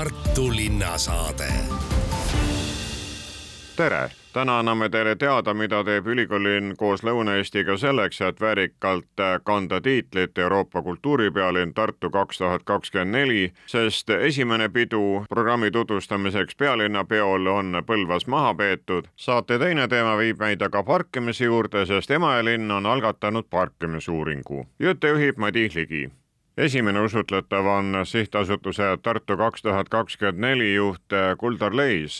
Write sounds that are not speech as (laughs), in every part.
Tartu linnasaade. tere, täna anname teile teada, mida teeb ülikoolilinn koos Lõuna-Eestiga selleks, et väärikalt kanda tiitlit Euroopa kultuuripealinn Tartu kaks tuhat kakskümmend neli, sest esimene pidu programmi tutvustamiseks pealinnapeol on Põlvas maha peetud. saate teine teema viib meid aga parkimise juurde, sest Emajõe linn on algatanud parkimisuuringu. jutte juhib Madis Ligi esimene usutletav on sihtasutuse Tartu kaks tuhat kakskümmend neli juht Kuldar Leis,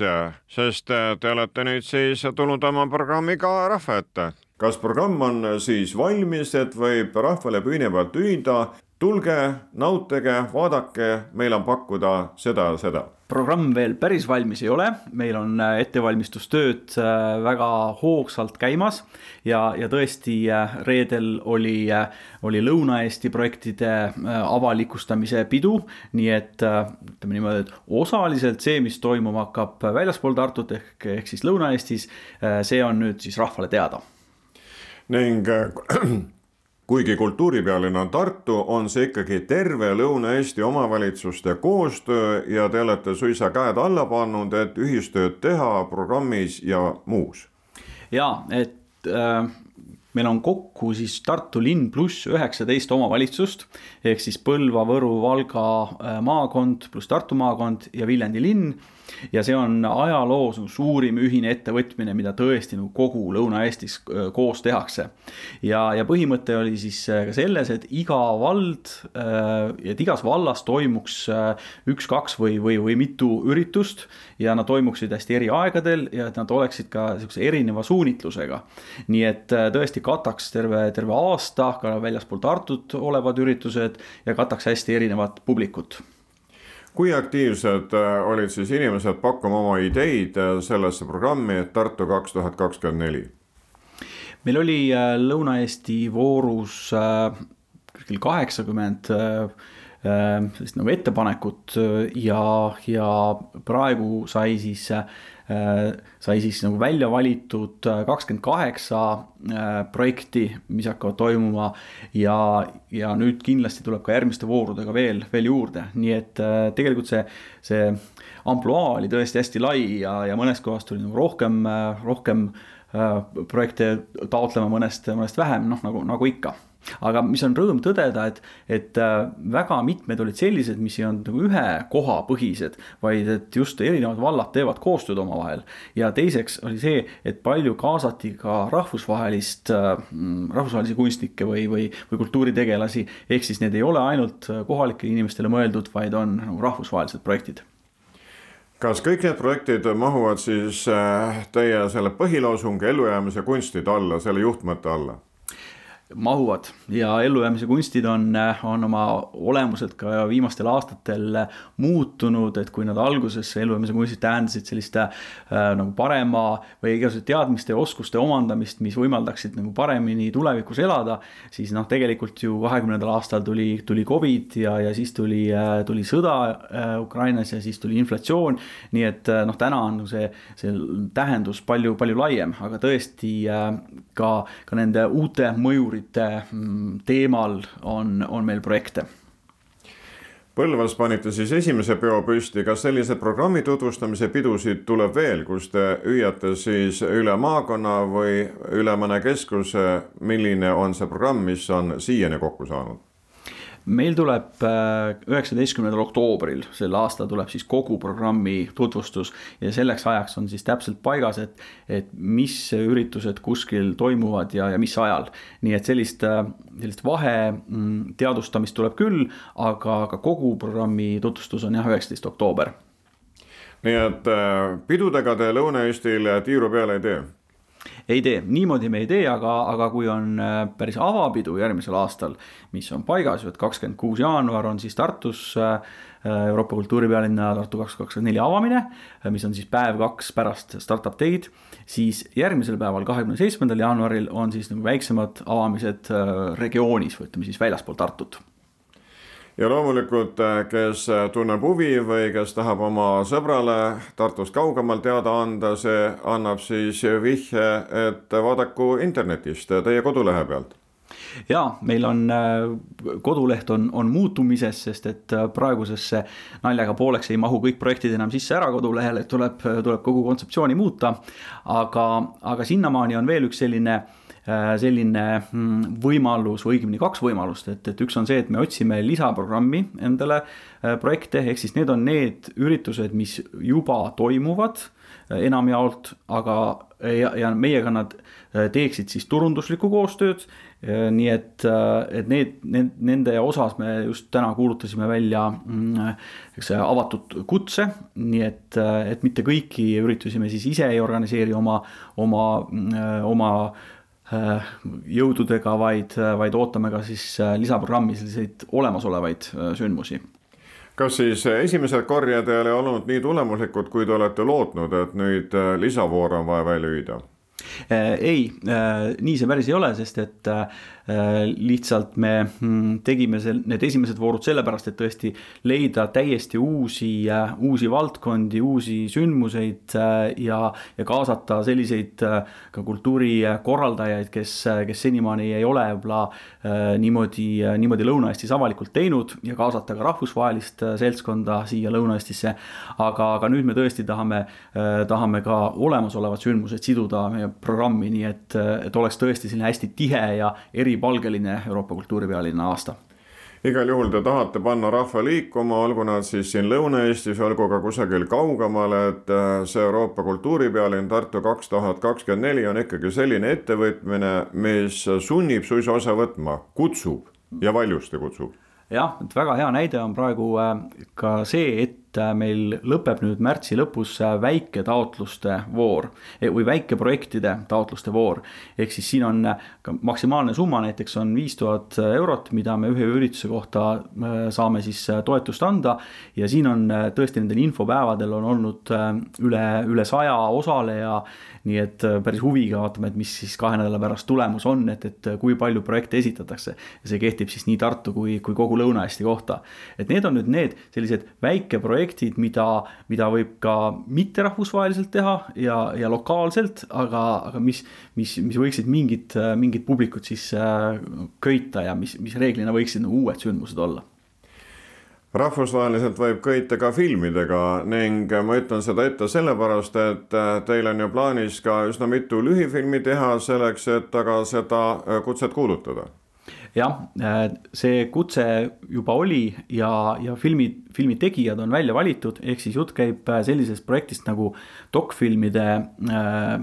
sest te olete nüüd siis tulnud oma programmiga rahva ette. kas programm on siis valmis, et võib rahvale püüne pealt hüüda, tulge, nautige, vaadake, meil on pakkuda seda ja seda programm veel päris valmis ei ole, meil on äh, ettevalmistustööd äh, väga hoogsalt käimas ja, ja tõesti äh, reedel oli, oli Lõuna-Eesti projektide avalikustamise pidu. nii et ütleme niimoodi, et osaliselt see, mis toimuma hakkab väljaspool Tartut ehk, ehk siis Lõuna-Eestis, see on nüüd siis rahvale teada. ning (clears throat) kuigi kultuuripealinn on Tartu, on see ikkagi terve Lõuna-Eesti omavalitsuste koostöö ja te olete suisa käed alla pannud, et ühistööd teha programmis ja muus. ja et äh, meil on kokku siis Tartu linn pluss üheksateist omavalitsust ehk siis Põlva, Võru, Valga äh, maakond pluss Tartu maakond ja Viljandi linn ja see on ajaloos nagu suurim ühine ettevõtmine, mida tõesti nagu kogu Lõuna-Eestis äh, koos tehakse. ja, ja põhimõte oli siis äh, ka selles, et iga vald, äh, et igas vallas toimuks üks-kaks või, või, või mitu üritust ja nad toimuksid hästi eri aegadel ja et nad oleksid ka sihukese erineva suunitlusega. nii et tõesti kataks terve, terve aasta ka väljaspool Tartut olevad üritused ja kataks hästi erinevat publikut kui aktiivsed äh, olid siis inimesed pakkuma oma ideid äh, sellesse programmi Tartu kaks tuhat kakskümmend neli? meil oli äh, Lõuna-Eesti voorus kuskil kaheksakümmend sellist nagu ettepanekut ja, ja praegu sai siis sai siis nagu välja valitud äh, kakskümmend kaheksa äh, projekti, mis hakkavad toimuma ja, ja nüüd kindlasti tuleb ka järgmiste voorudega veel, veel juurde, nii et tegelikult see, see ampluaa oli tõesti hästi lai ja, ja mõnest kohast tuli nagu rohkem, rohkem projekte taotlema, mõnest, mõnest vähem, noh nagu, nagu ikka aga mis on rõõm tõdeda, et, et äh, väga mitmed olid sellised, mis ei olnud nagu ühe koha põhised, vaid et just erinevad vallad teevad koostööd omavahel. ja teiseks oli see, et palju kaasati ka rahvusvahelist, äh, rahvusvahelisi kunstnikke või, või, või kultuuritegelasi. ehk siis need ei ole ainult kohalikele inimestele mõeldud, vaid on nagu rahvusvahelised projektid kas kõik need projektid mahuvad siis äh, teie selle põhiloosungi ellujäämise kunstide alla, selle juhtmõtte alla? Mahuvad ja ellujäämise kunstid on, on oma olemuselt ka viimastel aastatel muutunud, et kui nad alguses ellujäämise kunstid tähendasid sellist äh, nagu parema või igasuguste teadmiste ja oskuste omandamist, mis võimaldaksid nagu paremini tulevikus elada, siis noh, tegelikult ju kahekümnendal aastal tuli, tuli Covid ja, ja siis tuli äh,, tuli sõda äh, Ukrainas ja siis tuli inflatsioon. nii et äh, noh, täna on see, see tähendus palju, palju laiem, aga tõesti äh, ka, ka nende uute mõjurite kultuurite mm, teemal on, on meil projekte. Põlvas panite siis esimese peo püsti, kas selliseid programmi tutvustamise pidusid tuleb veel, kus te hüüate siis üle maakonna või üle mõne keskuse, milline on see programm, mis on siiani kokku saanud? Meil tuleb äh, üheksateistkümnendal oktoobril sel aastal tuleb siis kogu programmi tutvustus ja selleks ajaks on siis täpselt paigas, et, et mis üritused kuskil toimuvad ja, ja mis ajal. nii et sellist, äh, sellist vahe mm, tuleb küll, aga, aga kogu programmi tutvustus on jah, üheksateist oktoober. nii et äh, pidudega te Lõuna-Eestil tiiru peale ei tee? Ei tee, niimoodi me ei tee, aga, aga kui on äh, päris avapidu järgmisel aastal, mis on paigas ju, et kakskümmend kuus jaanuar on siis Tartus äh, Euroopa kultuuripealinna Tartu kaks kakskümmend neli avamine, äh, mis on siis päev kaks pärast startup day'd, siis järgmisel päeval, kahekümne seitsmendal jaanuaril on siis nagu väiksemad avamised regioonis või ütleme siis väljaspool Tartut ja loomulikult, äh, kes äh, tunneb huvi või kes tahab oma sõbrale Tartust kaugemal teada anda, see annab siis vihje, et vaadaku internetist teie kodulehe pealt ja meil on koduleht on, on muutumises, sest et praegusesse naljaga pooleks ei mahu kõik projektid enam sisse ära kodulehele, tuleb, tuleb kogu kontseptsiooni muuta. aga, aga sinnamaani on veel üks selline selline mm, võimalus või õigemini kaks võimalust, et, et üks on see, et me otsime lisaprogrammi endale projekte, ehk siis need on need üritused, mis juba toimuvad enamjaolt, aga ja, ja meiega nad äh, teeksid siis turunduslikku koostööd. nii et, äh, et need, need, nende osas me just täna kuulutasime välja mm, eks avatud kutse, nii et, äh, et mitte kõiki üritusi me siis ise ei organiseeri oma, oma, oma jõududega, vaid, vaid ootame ka siis lisaprogrammi selliseid olemasolevaid sündmusi kas siis esimesed korjed ei ole olnud nii tulemuslikud, kui te olete lootnud, et nüüd äh, lisavoor on vaja välja hüüda? Äh, ei, äh, nii see päris ei ole, sest et Äh, lihtsalt me mm, tegime seal need esimesed voorud sellepärast, et tõesti leida täiesti uusi, äh, uusi valdkondi, uusi sündmuseid äh, ja, ja kaasata selliseid ka kultuurikorraldajaid, kes, kes senimaani ei ole võib-olla niimoodi, niimoodi Lõuna-Eestis avalikult teinud ja kaasata ka rahvusvahelist seltskonda siia Lõuna-Eestisse. aga, aga nüüd me tõesti tahame, tahame ka olemasolevad sündmused siduda meie programmi, nii et, et oleks tõesti selline hästi tihe ja eri eripalgeline Euroopa kultuuripealinna aasta igal juhul te tahate panna rahva liikuma, olgu nad siis siin Lõuna-Eestis, olgu ka kusagil kaugemal, et äh, see Euroopa kultuuripealinn Tartu kaks tuhat kakskümmend neli on ikkagi selline ettevõtmine, mis sunnib suisa osa võtma, kutsub ja valjusti kutsub. jah, et väga hea näide on praegu äh, ka see, et et äh, meil lõpeb nüüd märtsi lõpus äh, väiketaotluste voor e, või väikeprojektide taotluste voor. ehk siis siin on äh, ka maksimaalne summa, näiteks on viis tuhat eurot, mida me ühe ürituse kohta saame siis toetust anda. ja siin on tõesti nendel infopäevadel on olnud üle, üle saja osaleja nii et päris huviga vaatame, et mis siis kahe nädala pärast tulemus on, et, et kui palju projekte esitatakse. see kehtib siis nii Tartu kui, kui kogu Lõuna-Eesti kohta. et need on nüüd need sellised väikeprojektid, mida, mida võib ka mitterahvusvaheliselt teha ja, ja lokaalselt, aga, aga mis, mis, mis võiksid mingit, mingit publikut siis äh, köita ja mis, mis reeglina võiksid nagu uued sündmused olla. Rahvusvaheliselt võib kõita ka filmidega ning ma ütlen seda ette sellepärast, et äh, teil on ju plaanis ka üsna mitu lühifilmi teha selleks, et aga seda äh, kutset kuulutada jah, äh, see kutse juba oli ja, ja filmi, filmi tegijad on välja valitud, ehk siis jutt käib sellisest projektist nagu dokfilmide äh,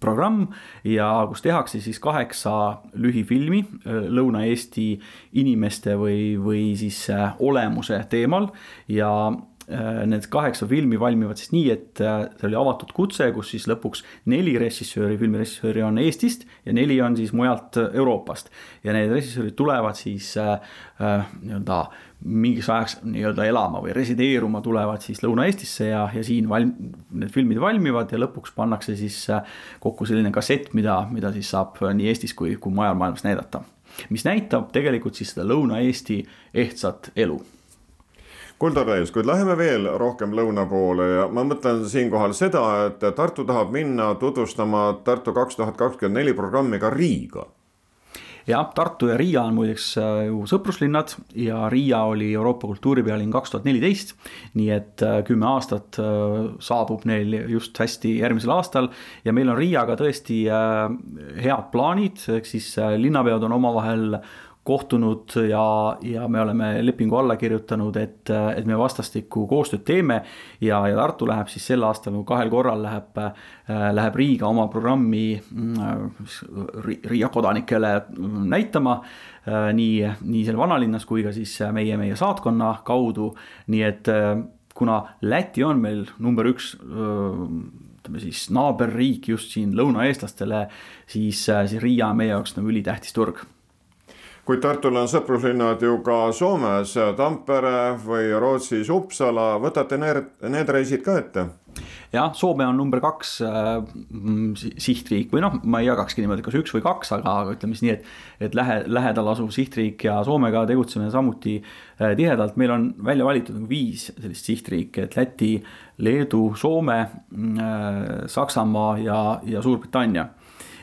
programm ja kus tehakse siis kaheksa lühifilmi äh, Lõuna-Eesti inimeste või, või siis äh, olemuse teemal ja Äh, need kaheksa filmi valmivad siis nii, et äh, see oli avatud kutse, kus siis lõpuks neli režissööri, filmirežissööri on Eestist ja neli on siis mujalt äh, Euroopast. ja need režissöörid tulevad siis äh, nii-öelda mingiks ajaks nii-öelda elama või resideeruma tulevad siis Lõuna-Eestisse ja, ja siin valm-, need filmid valmivad ja lõpuks pannakse siis kokku selline kassett, mida, mida siis saab nii Eestis kui, kui mujal maailmas näidata. mis näitab tegelikult siis seda Lõuna-Eesti ehtsat elu Kuldar Täis, kuid läheme veel rohkem lõuna poole ja ma mõtlen siinkohal seda, et Tartu tahab minna tutvustama Tartu kaks tuhat kakskümmend neli programmi ka Riiga jah, Tartu ja Riia on muideks äh, ju sõpruslinnad ja Riia oli Euroopa kultuuripealinn kaks tuhat neliteist. nii et äh, kümme aastat äh, saabub neil just hästi järgmisel aastal ja meil on Riiaga tõesti head plaanid, ehk siis linnapead on omavahel kohtunud ja, ja me oleme lepingu alla kirjutanud, et, et me vastastikku koostööd teeme. ja, ja Tartu läheb siis sel aastal nagu kahel korral läheb, läheb Riiga oma programmi Riia kodanikele näitama. nii, nii seal vanalinnas kui ka siis meie, meie saatkonna kaudu, nii et kuna Läti on meil number üks ütleme siis naaberriik just siin lõunaeestlastele, siis, siis Riia on meie jaoks nagu ülitähtis turg kuid Tartul on sõpruslinnad ju ka Soomes, Tampere või Rootsis Uppsala, võtate need, need reisid ka ette? jah, Soome on number kaks äh, sihtriik või noh, ma ei jagakski niimoodi, kas üks või kaks, aga, aga ütleme siis nii, et, et lähe, lähedal asuv sihtriik ja Soomega tegutseme samuti äh, tihedalt, meil on välja valitud nagu viis sellist sihtriiki, et Läti, Leedu, Soome äh,, Saksamaa ja, ja Suurbritannia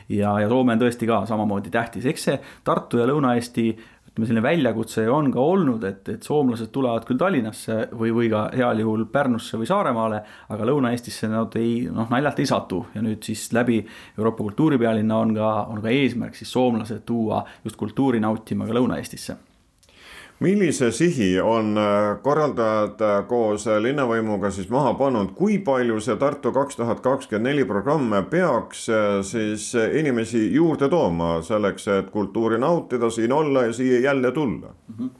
ja, ja Soome on tõesti ka samamoodi tähtis, eks see Tartu ja Lõuna-Eesti ütleme, selline väljakutse on ka olnud, et, et soomlased tulevad küll Tallinnasse või, või ka heal juhul Pärnusse või Saaremaale, aga Lõuna-Eestisse nad ei, noh, naljalt ei satu. Ja nüüd siis läbi Euroopa kultuuripealinna on ka, on ka eesmärk siis soomlased tuua just kultuuri nautima ka Lõuna-Eestisse millise sihi on äh, korraldajad äh, koos äh, linnavõimuga siis maha pannud, kui palju see Tartu kaks tuhat kakskümmend neli programm peaks siis inimesi juurde tooma selleks, et kultuuri nautida, siin olla ja siia jälle tulla mm? -hmm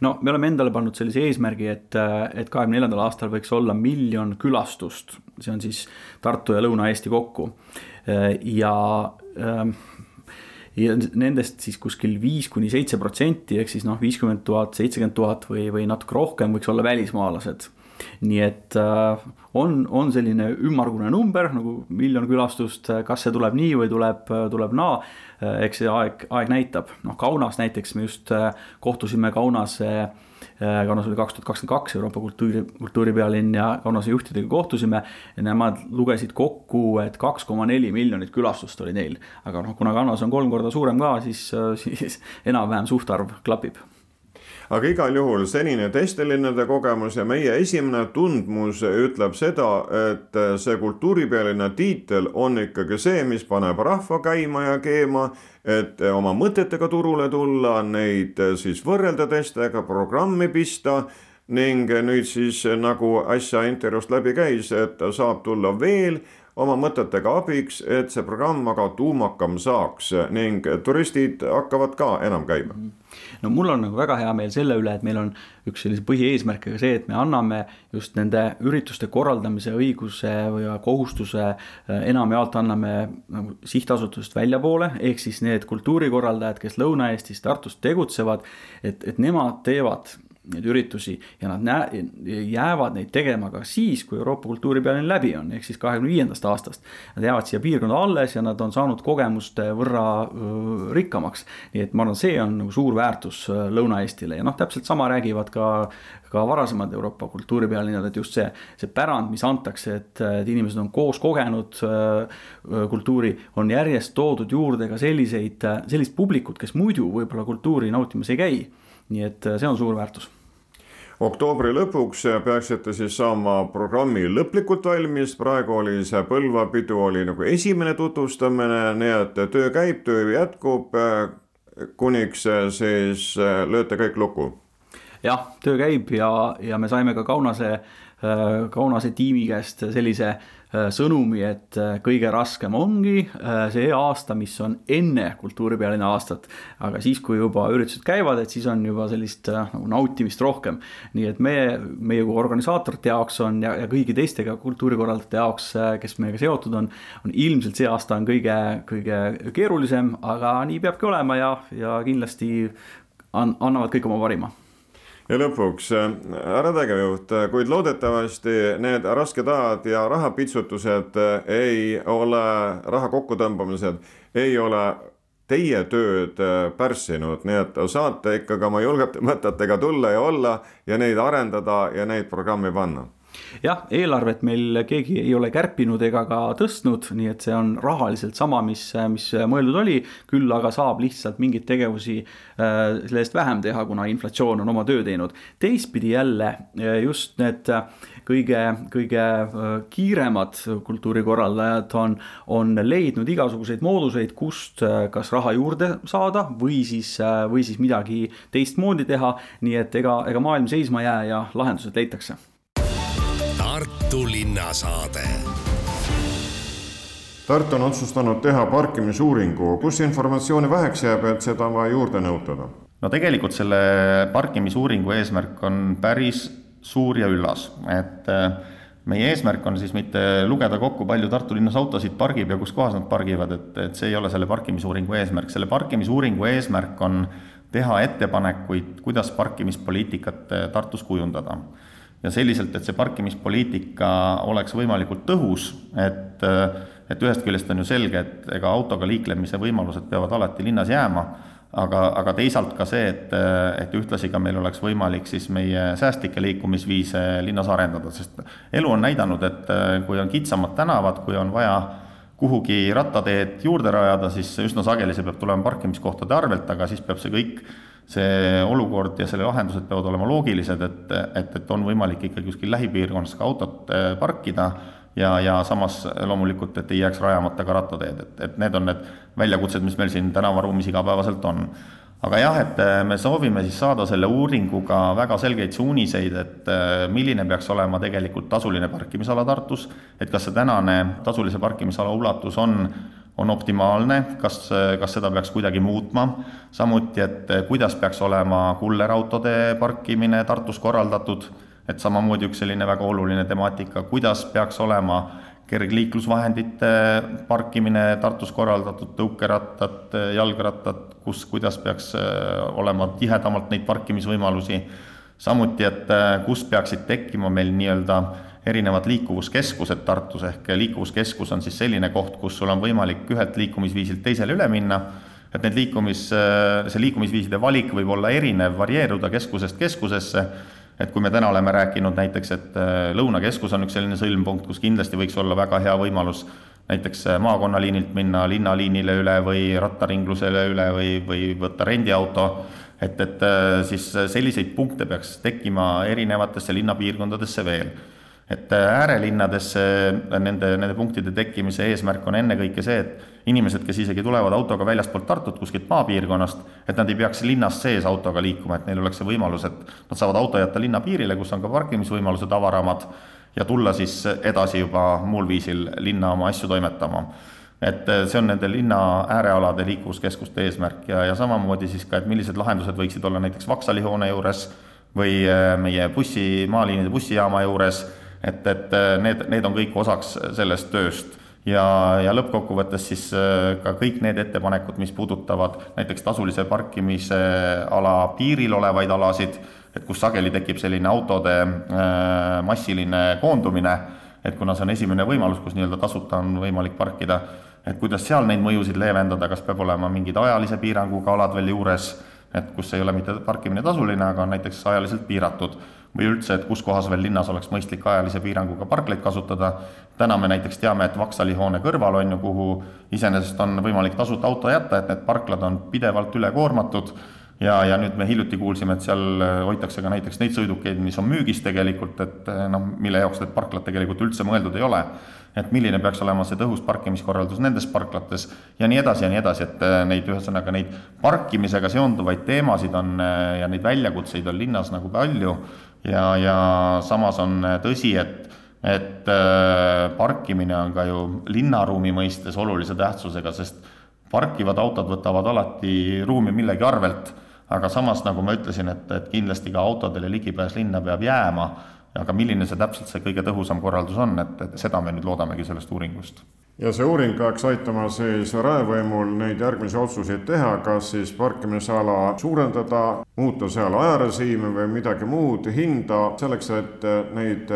no me oleme endale pannud sellise eesmärgi, et, et kahekümne neljandal aastal võiks olla miljon külastust, see on siis Tartu ja Lõuna-Eesti kokku. ja ähm, ja nendest siis kuskil viis kuni seitse protsenti ehk siis noh, viiskümmend tuhat, seitsekümmend tuhat või, või natuke rohkem võiks olla välismaalased. nii et äh, on, on selline ümmargune number nagu miljon külastust, kas see tuleb nii või tuleb, tuleb naa, eks see aeg, aeg näitab, noh Kaunas näiteks me just äh, kohtusime Kaunase äh, Äh, Kaunas oli kaks tuhat kakskümmend kaks Euroopa kultuuri, kultuuripealinn ja Kaunase juhtidega kohtusime. nemad lugesid kokku, et kaks koma neli miljonit külastust oli neil. aga noh, kuna Kaunas on kolm korda suurem ka, siis, (laughs) siis enam-vähem suhtarv klapib aga igal juhul senine teiste linnade kogemus ja meie esimene tundmus ütleb seda, et see kultuuripealinna tiitel on ikkagi see, mis paneb rahva käima ja keema, et oma mõtetega turule tulla, neid siis võrrelda teistega, programmi pista. Ning nüüd siis nagu äsja intervjuust läbi käis, et saab tulla veel oma mõtetega abiks, et see programm aga tuumakam saaks ning turistid hakkavad ka enam käima. no mul on nagu väga hea meel selle üle, et meil on üks sellise põhieesmärk ka see, et me anname just nende ürituste korraldamise õiguse või kohustuse äh, enamjaolt anname nagu sihtasutusest väljapoole, ehk siis need kultuurikorraldajad, kes Lõuna-Eestis, Tartus tegutsevad, et, et nemad teevad neid üritusi ja nad näe-, jäävad neid tegema ka siis, kui Euroopa kultuuripealinn läbi on, ehk siis kahekümne viiendast aastast. Nad jäävad siia piirkonda alles ja nad on saanud kogemuste võrra rikkamaks. nii et ma arvan, see on nagu suur väärtus Lõuna-Eestile ja noh, täpselt sama räägivad ka, ka varasemad Euroopa kultuuripealinnad, et just see, see pärand, mis antakse, et, et inimesed on koos kogenud kultuuri, on järjest toodud juurde ka selliseid, sellist publikut, kes muidu võib-olla kultuuri nautimas ei käi nii et see on suur väärtus oktoobri lõpuks peaksite siis saama programmi lõplikult valmis, praegu oli see Põlva pidu oli nagu esimene tutvustamine, nii et töö käib, töö jätkub. kuniks siis lööte kõik lukku? jah, töö käib ja, ja me saime ka Kaunase, Kaunase tiimi käest sellise Äh, sõnumi, et äh, kõige raskem ongi äh, see aasta, mis on enne kultuuripealinna aastat. aga siis, kui juba üritused käivad, et siis on juba sellist nagu nautimist rohkem. nii et meie, meie kui organisaatorite jaoks on ja, ja kõigi teistega kultuurikorraldajate jaoks, kes meiega seotud on, on ilmselt see aasta on kõige, kõige keerulisem, aga nii peabki olema ja, ja kindlasti an-, annavad kõik oma parima ja lõpuks, äh, härra tegevjuht, äh, kuid loodetavasti need rasked ajad ja rahapitsutused äh, ei ole, raha kokkutõmbamised ei ole teie tööd pärssinud, nii et saate ikkagi oma julgete mõtetega tulla ja olla ja neid arendada ja neid programmi panna jah, eelarvet meil keegi ei ole kärpinud ega ka tõstnud, nii et see on rahaliselt sama, mis, mis mõeldud oli. küll aga saab lihtsalt mingeid tegevusi äh, selle eest vähem teha, kuna inflatsioon on oma töö teinud. teistpidi jälle äh, just need kõige, kõige äh, kiiremad kultuurikorraldajad on, on leidnud igasuguseid mooduseid, kust kas raha juurde saada või siis, või siis midagi teistmoodi teha. nii et ega, ega maailm seisma ei jää ja lahendused leitakse Tartu linnasaade. Tartu on otsustanud teha parkimisuuringu, kus informatsiooni väheks jääb, et seda on vaja juurde nõutada? no tegelikult selle parkimisuuringu eesmärk on päris suur ja üllas, et äh, meie eesmärk on siis mitte lugeda kokku, palju Tartu linnas autosid pargib ja kus kohas nad pargivad, et, et see ei ole selle parkimisuuringu eesmärk, selle parkimisuuringu eesmärk on teha ettepanekuid, kuidas parkimispoliitikat äh, Tartus kujundada ja selliselt, et see parkimispoliitika oleks võimalikult tõhus, et, et ühest küljest on ju selge, et ega autoga liiklemise võimalused peavad alati linnas jääma, aga, aga teisalt ka see, et, et ühtlasi ka meil oleks võimalik siis meie säästlikke liikumisviise linnas arendada, sest elu on näidanud, et kui on kitsamad tänavad, kui on vaja kuhugi rattateed juurde rajada, siis üsna sageli see peab tulema parkimiskohtade arvelt, aga siis peab see kõik, see olukord ja selle lahendused peavad olema loogilised, et, et, et on võimalik ikkagi kuskil lähipiirkonnas ka autot eh, parkida ja, ja samas loomulikult, et ei jääks rajamata ka rattateed, et, et need on need väljakutsed, mis meil siin tänavaruumis igapäevaselt on. Aga jah, et äh, me soovime siis saada selle uuringuga väga selgeid suuniseid, et äh, milline peaks olema tegelikult tasuline parkimisala Tartus, et kas see tänane tasulise parkimisala ulatus on, on optimaalne, kas, kas seda peaks kuidagi muutma, samuti, et äh, kuidas peaks olema kullerautode parkimine Tartus korraldatud, et samamoodi üks selline väga oluline temaatika, kuidas peaks olema kergliiklusvahendite parkimine Tartus korraldatud, tõukerattad, jalgrattad, kus, kuidas peaks äh, olema tihedamalt neid parkimisvõimalusi, samuti, et äh, kus peaksid tekkima meil nii-öelda erinevad liikuvuskeskused Tartus, ehk liikuvuskeskus on siis selline koht, kus sul on võimalik ühelt liikumisviisilt teisele üle minna, et need liikumis, see liikumisviiside valik võib olla erinev, varieeruda keskusest keskusesse. Et kui me täna oleme rääkinud näiteks, et äh, Lõunakeskus on üks selline sõlmpunkt, kus kindlasti võiks olla väga hea võimalus näiteks äh, maakonnaliinilt minna linnaliinile üle või rattaringlusele üle või, või võtta rendiauto, et, et äh, siis selliseid punkte peaks tekkima erinevatesse linnapiirkondadesse veel et äh, äärelinnadesse nende, nende punktide tekkimise eesmärk on ennekõike see, et inimesed, kes isegi tulevad autoga väljastpoolt Tartut, kuskilt maapiirkonnast, et nad ei peaks linnas sees autoga liikuma, et neil oleks see võimalus, et nad saavad auto jätta linna piirile, kus on ka parkimisvõimalused avaramad, ja tulla siis edasi juba muul viisil linna oma asju toimetama. et äh, see on nende linna äärealade liikuvuskeskuste eesmärk ja, ja samamoodi siis ka, et millised lahendused võiksid olla näiteks Vaksali hoone juures või äh, meie bussi, maaliinide bussijaama juures et, et äh, need, need on kõik osaks sellest tööst. Ja, ja lõppkokkuvõttes siis äh, ka kõik need ettepanekud, mis puudutavad näiteks tasulise parkimise ala piiril olevaid alasid, et kus sageli tekib selline autode äh, massiline koondumine, et kuna see on esimene võimalus, kus nii-öelda tasuta on võimalik parkida, et kuidas seal neid mõjusid leevendada, kas peab olema mingid ajalise piiranguga alad veel juures, et kus ei ole mitte parkimine tasuline, aga on näiteks ajaliselt piiratud või üldse, et kus kohas veel linnas oleks mõistlik ajalise piiranguga parkleid kasutada. täna me näiteks teame, et Vaksali hoone kõrval on ju, kuhu iseenesest on võimalik tasuta auto jätta, et need parklad on pidevalt ülekoormatud ja, ja nüüd me hiljuti kuulsime, et seal hoitakse ka näiteks neid sõidukeid, mis on müügis tegelikult, et noh, mille jaoks need parklad tegelikult üldse mõeldud ei ole. Et milline peaks olema see tõhus parkimiskorraldus nendes parklates ja nii edasi ja nii edasi, et neid, ühesõnaga neid parkimisega seonduvaid teemasid on ja neid väljakutseid on linnas nagu palju ja, ja samas on tõsi, et, et äh, parkimine on ka ju linnaruumi mõistes olulise tähtsusega, sest parkivad autod võtavad alati ruumi millegi arvelt, aga samas, nagu ma ütlesin, et, et kindlasti ka autodele ligipääs linna peab jääma, aga milline see täpselt see kõige tõhusam korraldus on, et, et seda me nüüd loodamegi sellest uuringust ja see uuring peaks aitama siis raevõimul neid järgmisi otsuseid teha, kas siis parkimisala suurendada, muuta seal ajarežiimi või midagi muud, hinda, selleks, et neid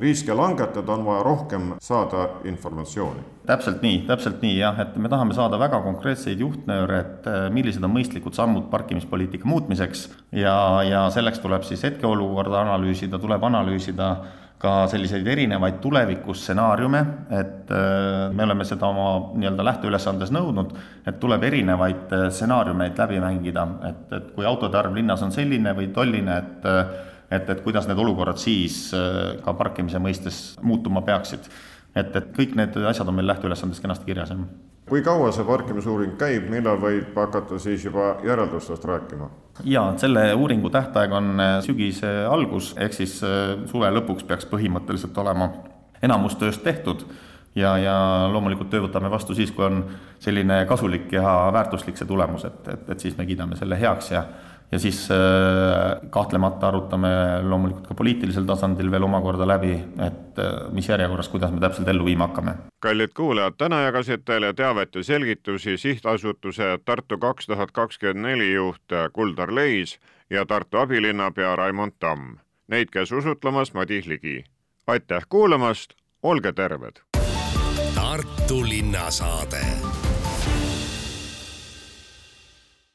riske langetada, on vaja rohkem saada informatsiooni. täpselt nii, täpselt nii jah, et me tahame saada väga konkreetseid juhtnööre, et äh, millised on mõistlikud sammud parkimispoliitika muutmiseks ja, ja selleks tuleb siis hetkeolukorda analüüsida, tuleb analüüsida ka selliseid erinevaid tulevikustsenaariume, et äh, me oleme seda oma nii-öelda lähteülesandes nõudnud, et tuleb erinevaid äh, stsenaariumeid läbi mängida, et, et kui autode arv linnas on selline või tolline, et äh, et, et kuidas need olukorrad siis ka parkimise mõistes muutuma peaksid. et, et kõik need asjad on meil lähteülesandes kenasti kirjas, jah kui kaua see parkimisuuring käib, millal võib hakata siis juba järeldustest rääkima? jaa, selle uuringu tähtaeg on äh, sügise algus, ehk siis äh, suve lõpuks peaks põhimõtteliselt olema enamus tööst tehtud ja, ja loomulikult töö võtame vastu siis, kui on selline kasulik ja väärtuslik see tulemus, et, et, et siis me kiidame selle heaks ja ja siis äh, kahtlemata arutame loomulikult ka poliitilisel tasandil veel omakorda läbi, et äh, mis järjekorras, kuidas me täpselt ellu viima hakkame. kallid kuulajad, täna jagasid teile teavet ja selgitusi sihtasutuse Tartu kaks tuhat kakskümmend neli juht Kuldar Leis ja Tartu abilinnapea Raimond Tamm. Neid käis usutlemas Madis Ligi. aitäh kuulamast, olge terved! Tartu linnasaade